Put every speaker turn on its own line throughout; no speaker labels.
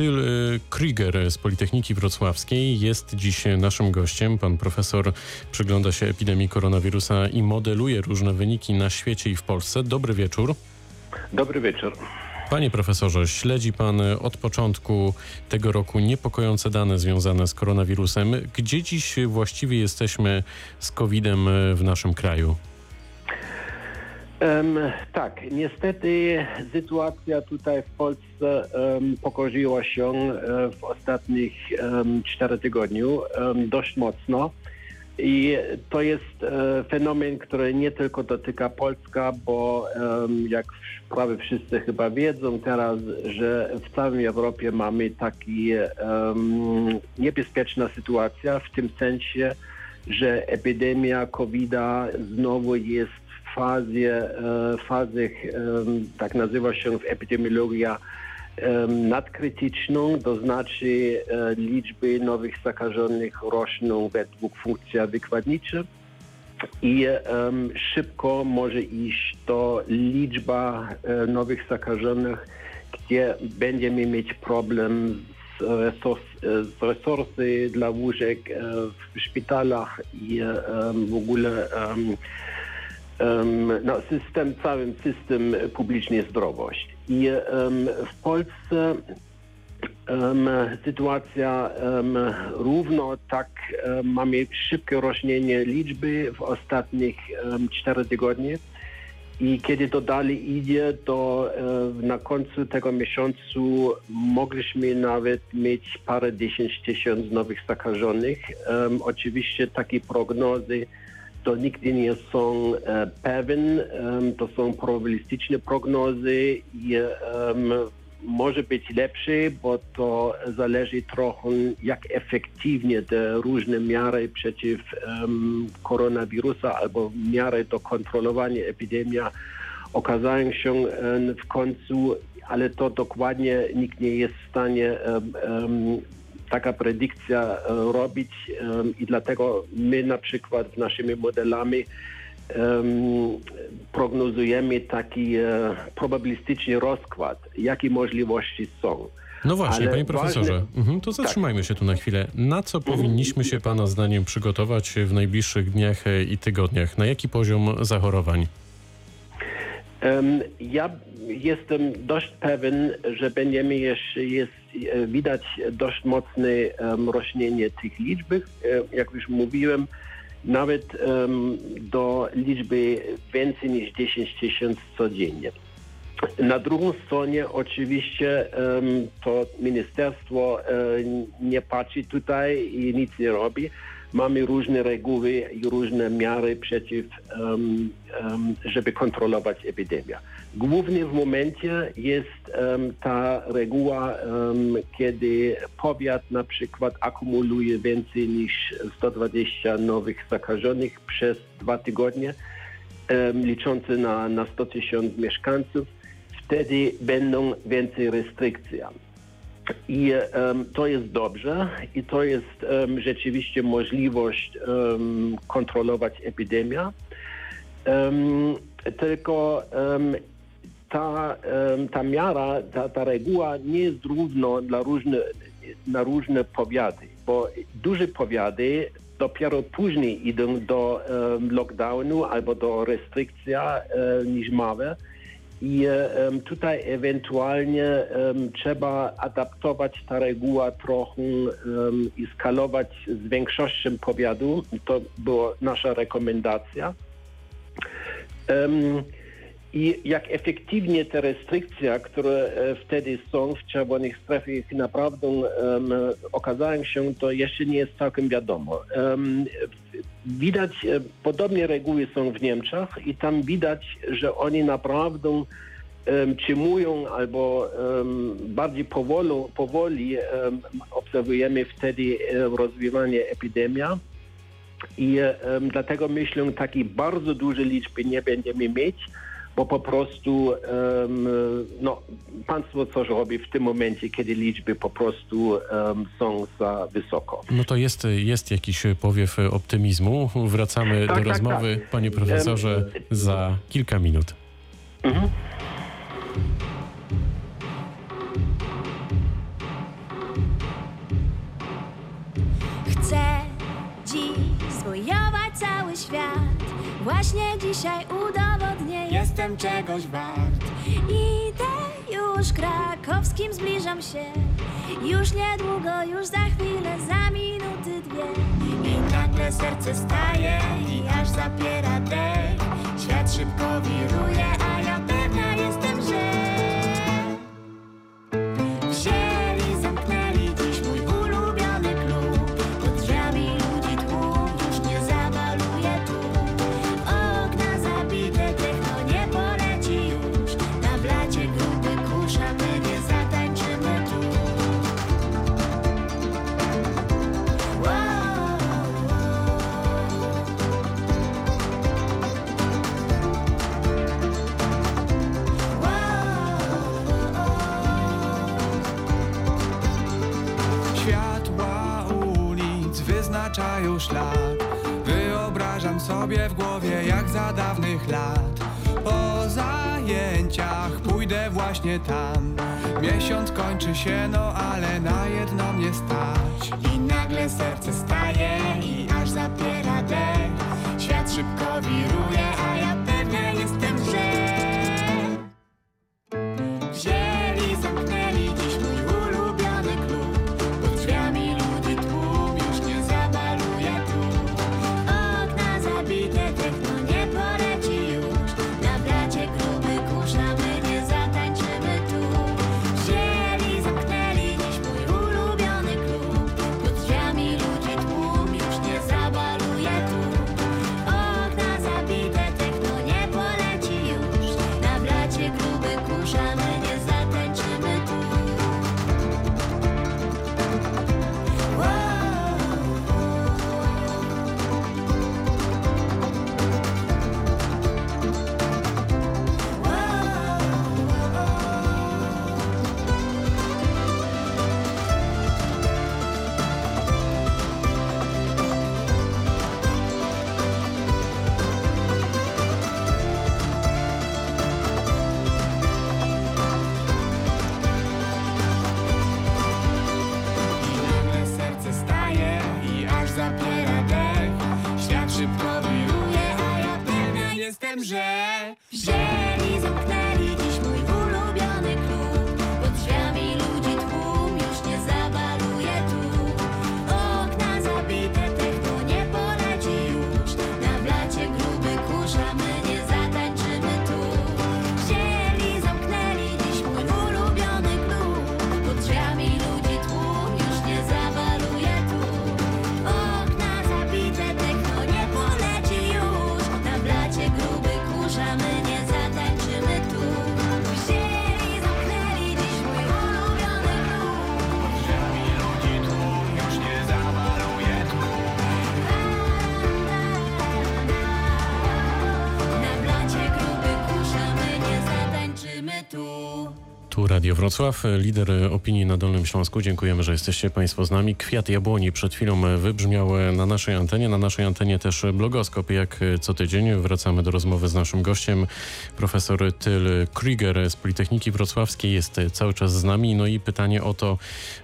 Tyl Krieger z Politechniki Wrocławskiej jest dziś naszym gościem. Pan profesor przygląda się epidemii koronawirusa i modeluje różne wyniki na świecie i w Polsce. Dobry wieczór.
Dobry wieczór.
Panie profesorze, śledzi pan od początku tego roku niepokojące dane związane z koronawirusem. Gdzie dziś właściwie jesteśmy z COVID-em w naszym kraju?
Um, tak, niestety sytuacja tutaj w Polsce um, pokorzyła się um, w ostatnich czterech tygodniu dość mocno. I to jest e, fenomen, który nie tylko dotyka Polska, bo jak prawie wszyscy chyba wiedzą teraz, że w całej Europie mamy taki niebezpieczna sytuacja w tym sensie, że epidemia COVID-a znowu jest fazie, e, fazie tak nazywa się w epidemiologii nadkrytyczną, to znaczy e, liczby nowych zakażonych rosną według funkcji wykładniczych i um, szybko może iść to liczba e, nowych zakażonych, gdzie będziemy mieć problem z, resurs, z resursy dla łóżek e, w szpitalach i w ogóle no, system, całym system publicznej zdrowości. I w Polsce sytuacja równo tak mamy szybkie rośnienie liczby w ostatnich czterech tygodni. I kiedy to dalej idzie, to na końcu tego miesiącu mogliśmy nawet mieć parę dziesięć tysięcy nowych zakażonych. Oczywiście takie prognozy to nigdy nie są e, pewne, to są probabilistyczne prognozy i może być lepszy, bo to zależy trochę jak efektywnie te różne miary przeciw koronawirusa albo miary do kontrolowania epidemii okazają się w końcu, ale to dokładnie nikt nie jest w stanie taka predykcja e, robić i dlatego my na przykład w naszymi modelami prognozujemy taki e, probabilistyczny rozkład, jakie możliwości są.
No właśnie, Ale panie profesorze, ważne... mhm, to zatrzymajmy tak. się tu na chwilę. Na co mhm. powinniśmy się pana zdaniem przygotować w najbliższych dniach e, i tygodniach? Na jaki poziom zachorowań?
Ja jestem dość pewien, że będziemy jeszcze, jest, e, widać dość mocne rośnienie tych liczb. E, jak już mówiłem, nawet do liczby więcej niż 10 tysięcy codziennie. Na drugą stronie oczywiście to ministerstwo e, nie patrzy tutaj i nic nie robi mamy różne reguły i różne miary przeciw, um, um, żeby kontrolować epidemię. Głównie w momencie jest um, ta reguła, kiedy powiat na przykład akumuluje więcej niż 120 nowych zakażonych przez dwa tygodnie, liczący na, na 100 tysięcy mieszkańców, wtedy będą więcej restrykcji. I um, to jest dobrze i to jest um, rzeczywiście możliwość um, kontrolować epidemię. tylko ta, ta miara, ta, ta reguła nie jest równa dla różne, na różne powiaty, bo duże powiaty dopiero później idą do lockdownu albo do restrykcji niż małe. I tutaj ewentualnie trzeba adaptować ta reguła trochę i skalować z większością powiatu. To była nasza rekomendacja. I jak efektywnie te restrykcje, które e, wtedy są w czerwonych strefach naprawdę um, okazają się, to jeszcze nie jest całkiem wiadomo. Um, widać, e, podobnie reguły są w Niemczech i tam widać, że oni naprawdę przyjmują albo bardziej powoli, powoli obserwujemy wtedy rozwijanie epidemii. I dlatego myślę, takiej bardzo dużej liczby nie będziemy mieć bo po prostu um, no, państwo coś robi w tym momencie, kiedy liczby po prostu um, są za wysoko.
No to jest, jest jakiś powiew optymizmu. Wracamy tak, do tak, rozmowy, tak. panie profesorze, za kilka minut. Mhm. Chcę dziś zwojować cały świat.
Właśnie dzisiaj udowodnić
Jestem czegoś wart.
Idę już krakowskim, zbliżam się. Już niedługo, już za chwilę, za minuty dwie.
I nagle serce staje i aż zapiera dech. Świat szybko wiruje,
Wyobrażam sobie w głowie jak za dawnych lat. Po zajęciach pójdę właśnie tam. Miesiąc kończy się, no ale na jedno mnie stać.
I nagle serce staje i aż zapiera dech. Świat szybko wiruje,
Wrocław, lider opinii na Dolnym Śląsku. Dziękujemy, że jesteście Państwo z nami. Kwiat jabłoni przed chwilą wybrzmiał na naszej antenie. Na naszej antenie też blogoskop, jak co tydzień. Wracamy do rozmowy z naszym gościem. Profesor Tyl Krieger z Politechniki Wrocławskiej jest cały czas z nami. No i pytanie o to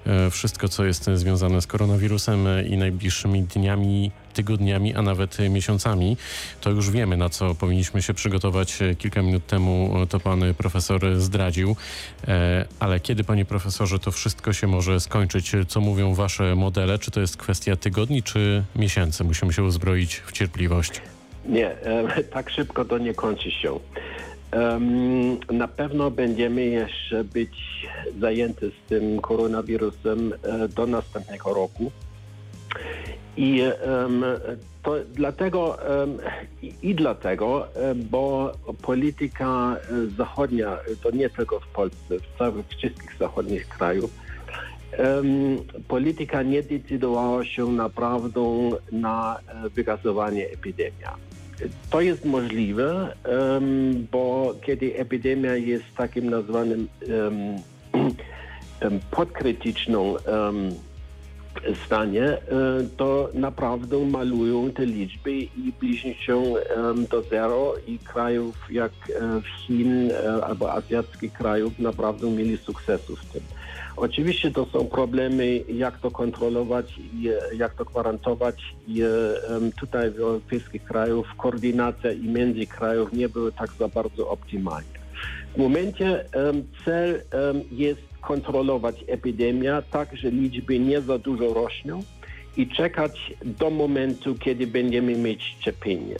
e, wszystko, co jest związane z koronawirusem i najbliższymi dniami, tygodniami, a nawet miesiącami. To już wiemy, na co powinniśmy się przygotować. Kilka minut temu to pan profesor zdradził. E, Ale kiedy, panie profesorze, to wszystko się może skończyć? Co mówią wasze modele? Czy to jest kwestia tygodni, czy miesięcy? Musimy się uzbroić w cierpliwość.
Nie, e, tak szybko to nie kończy się. Na pewno będziemy jeszcze być zajęty z tym koronawirusem e, do następnego roku. I to dlatego i, dlatego, bo polityka e, zachodnia, to nie tylko w Polsce, w całych wszystkich zachodnich krajów, em, polityka nie decydowała się naprawdę na e, wygazowanie epidemii. To jest możliwe, bo kiedy epidemia jest takim nazwanym podkrytyczną stanie, e, to naprawdę malują te liczby i bliżą się do zero i krajów jak e, Chin e, albo azjatyckich krajów naprawdę mieli sukcesu w tym. Oczywiście to są problemy, jak to kontrolować i jak to gwarantować. I tutaj w europejskich krajów koordynacja i między krajów nie były tak za bardzo optymalnie. W momencie cel jest kontrolować epidemię tak, że liczby nie za dużo rosną i czekać do momentu, kiedy będziemy mieć szczepienie,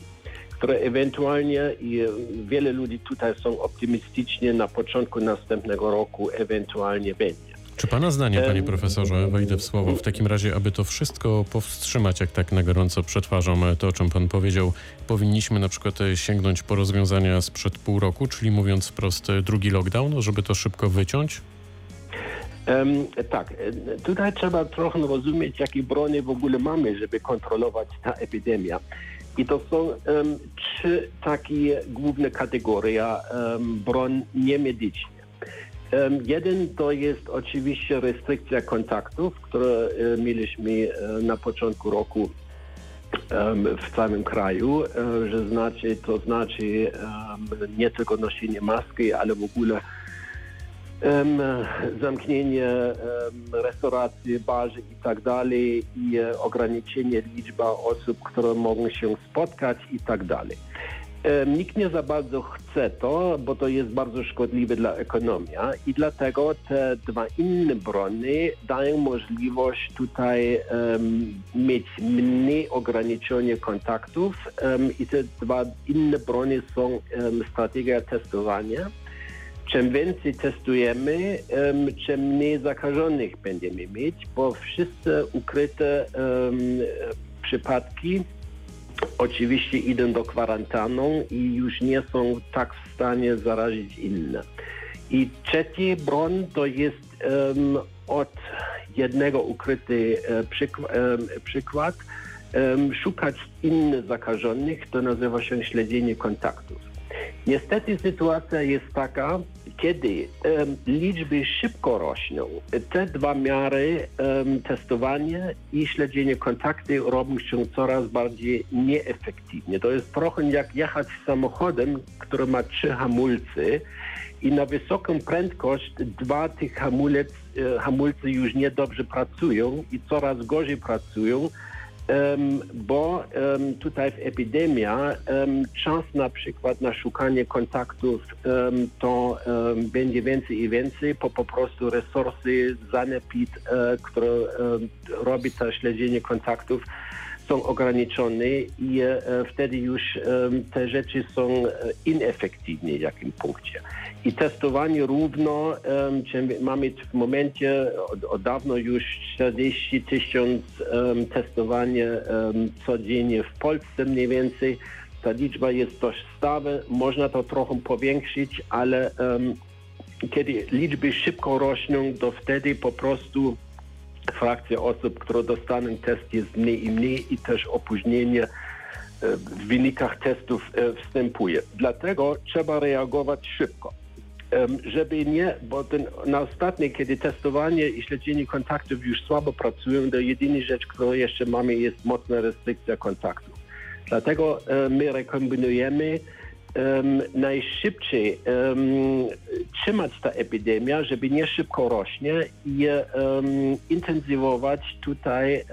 które ewentualnie i wiele ludzi tutaj są optymistycznie na początku następnego roku ewentualnie będzie.
Czy Pana zdanie, Panie Profesorze, wejdę w słowo, w takim razie, aby to wszystko powstrzymać, jak tak na gorąco przetwarzam e, to, o czym Pan powiedział, powinniśmy na przykład e, sięgnąć po rozwiązania sprzed pół roku, czyli mówiąc wprost e, drugi lockdown, żeby to szybko wyciąć?
Em, tak, tutaj trzeba trochę rozumieć, jakie broni w ogóle mamy, żeby kontrolować ta epidemia. I to są em, trzy takie główne kategorie um, broń niemedycznych. Jeden to jest oczywiście restrykcja kontaktów, które mieliśmy na początku roku w całym kraju, że znaczy, to znaczy nie tylko noszenie maski, ale w ogóle zamknięcie restauracji, barzy i tak dalej i e, ograniczenie liczby osób, które mogą się spotkać i tak dalej. Em, Nikt nie za bardzo chce to, bo to jest bardzo szkodliwe dla ekonomii i dlatego te dwa inne brony dają możliwość tutaj em, mieć mniej ograniczenie kontaktów. Em, i te dwa inne brony są em, strategia testowania. Czym więcej testujemy, em, czym mniej zakażonych będziemy mieć, bo wszyscy ukryte przypadki oczywiście idą do kwarantanną i już nie są tak w stanie zarazić inne. I trzeci broń to jest em, od jednego ukryty e, przykł- em, przykład em, szukać innych zakażonych, to nazywa się śledzenie kontaktów. Niestety sytuacja jest taka, kiedy em, liczby szybko rosną, te dwa miary, em, testowanie i śledzenie kontakty robią się coraz bardziej nieefektywnie. To jest trochę jak jechać samochodem, który ma trzy hamulce i na wysoką prędkość dwa tych hamulec, e, hamulce już niedobrze pracują i coraz gorzej pracują, bo tutaj w epidemia em, czas na przykład na szukanie kontaktów to będzie więcej i więcej, bo po prostu resursy, zanepid, e, które robi to śledzenie kontaktów są ograniczone i e, wtedy już em, te rzeczy są e, inefektywne w jakim punkcie. I testowanie równo, mamy w momencie od, od dawno już 40 tysięcy em, testowanie codziennie w Polsce mniej więcej. Ta liczba jest dość stała, można to trochę powiększyć, ale kiedy liczby szybko rosną, to wtedy po prostu frakcja osób, które dostaną test jest mniej i mniej i też opóźnienie e, w wynikach testów e, wstępuje. Dlatego trzeba reagować szybko. Żeby nie, bo ten, na ostatnie, kiedy testowanie i śledzenie kontaktów już słabo pracują, to jedyna rzecz, którą jeszcze mamy jest mocna restrykcja kontaktów. Dlatego e, my rekombinujemy em, najszybciej em, trzymać ta epidemia, żeby nie szybko rośnie i em, intensywować tutaj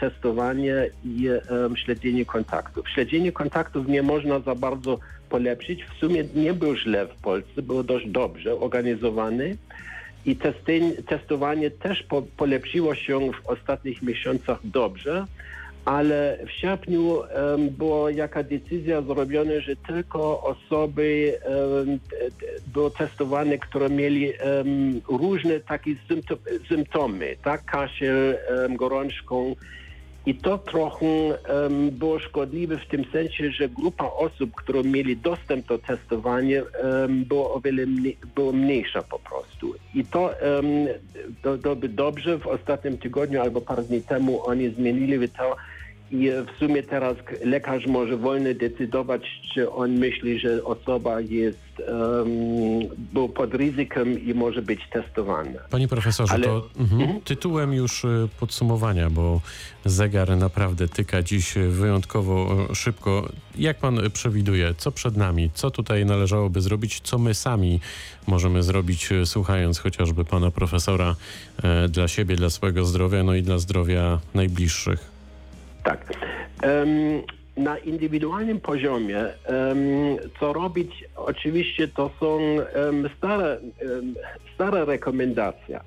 testowanie i śledzenie kontaktów. Śledzenie kontaktów nie można za bardzo polepszyć. W sumie nie było źle w Polsce, było dość dobrze organizowane. I testowanie też po, polepszyło się w ostatnich miesiącach dobrze, ale w sierpniu em, była jaka decyzja zrobiona, że tylko osoby t- były testowane, które mieli em, różne takie sympto- symptomy, tak, kaszel, em, gorączką. I to trochę em, było szkodliwe w tym sensie, że grupa osób, które mieli dostęp do testowania, em, było o wiele mniej, było mniejsza po prostu. I to, by dobrze w ostatnim tygodniu albo parę dni temu oni zmienili to I w sumie teraz lekarz może wolno decydować, czy on myśli, że osoba jest um, pod ryzykiem i może być testowana.
Panie profesorze,
Ale-
to mhm, tytułem już y, podsumowania, bo zegar naprawdę tyka dziś wyjątkowo y, szybko. Jak pan przewiduje, co przed nami, co tutaj należałoby zrobić, co my sami możemy zrobić, y, słuchając chociażby pana profesora y, dla siebie, dla swojego zdrowia, no i dla zdrowia najbliższych?
Tak. Na indywidualnym poziomie, co robić, oczywiście to są stare, stare rekomendacje.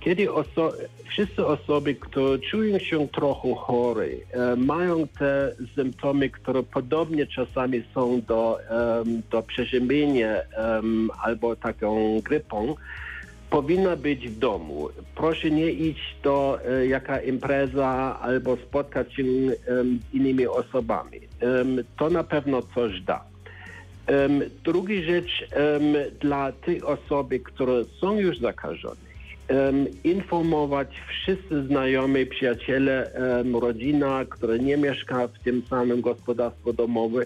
Kiedy oso- wszyscy osoby, które czują się trochę chore, e, mają te symptomy, które podobnie czasami są do, do przeziębienia albo taką grypą, powinna być w domu. Proszę nie iść do e, jaka impreza albo spotkać się z innymi osobami. To na pewno coś da. Um, druga rzecz dla tych osób, które są już zakażone, informować wszyscy znajomi, przyjaciele, rodzina, która nie mieszka w tym samym gospodarstwie domowym,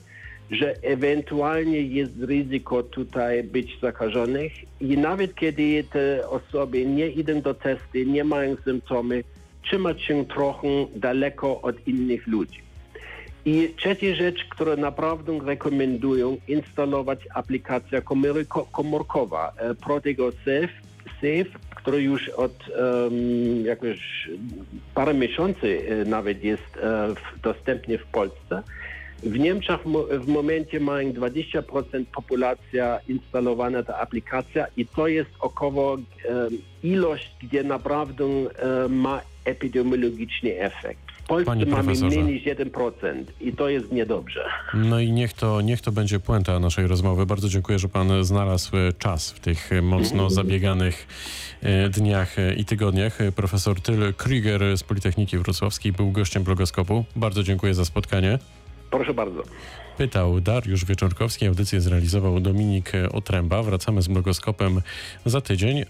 że ewentualnie jest ryzyko tutaj być zakażonych i nawet kiedy te osoby nie idą do testu, nie mają symptomy, trzymać się trochę daleko od innych ludzi. I trzecia rzecz, którą naprawdę rekomenduję, instalować aplikacja komórko- komórkowa e, Protego Safe, Safe która już od um, jakoś parę miesięcy e, nawet jest dostępnie w Polsce. W Niemczech w momencie mają 20% populacja instalowana ta aplikacja i to jest około ilość, gdzie naprawdę ma epidemiologiczny efekt. W Polsce mamy mniej niż 1% i to jest niedobrze.
No i niech to, niech to będzie puenta naszej rozmowy. Bardzo dziękuję, że pan znalazł e, czas w tych e, mocno zabieganych e, dniach i tygodniach. Profesor Tyl Krieger z Politechniki Wrocławskiej był gościem blogoskopu. Bardzo dziękuję za spotkanie.
Proszę bardzo.
Pytał Dariusz Wieczorkowski, audycję zrealizował Dominik Otręba. Wracamy z blogoskopem za tydzień.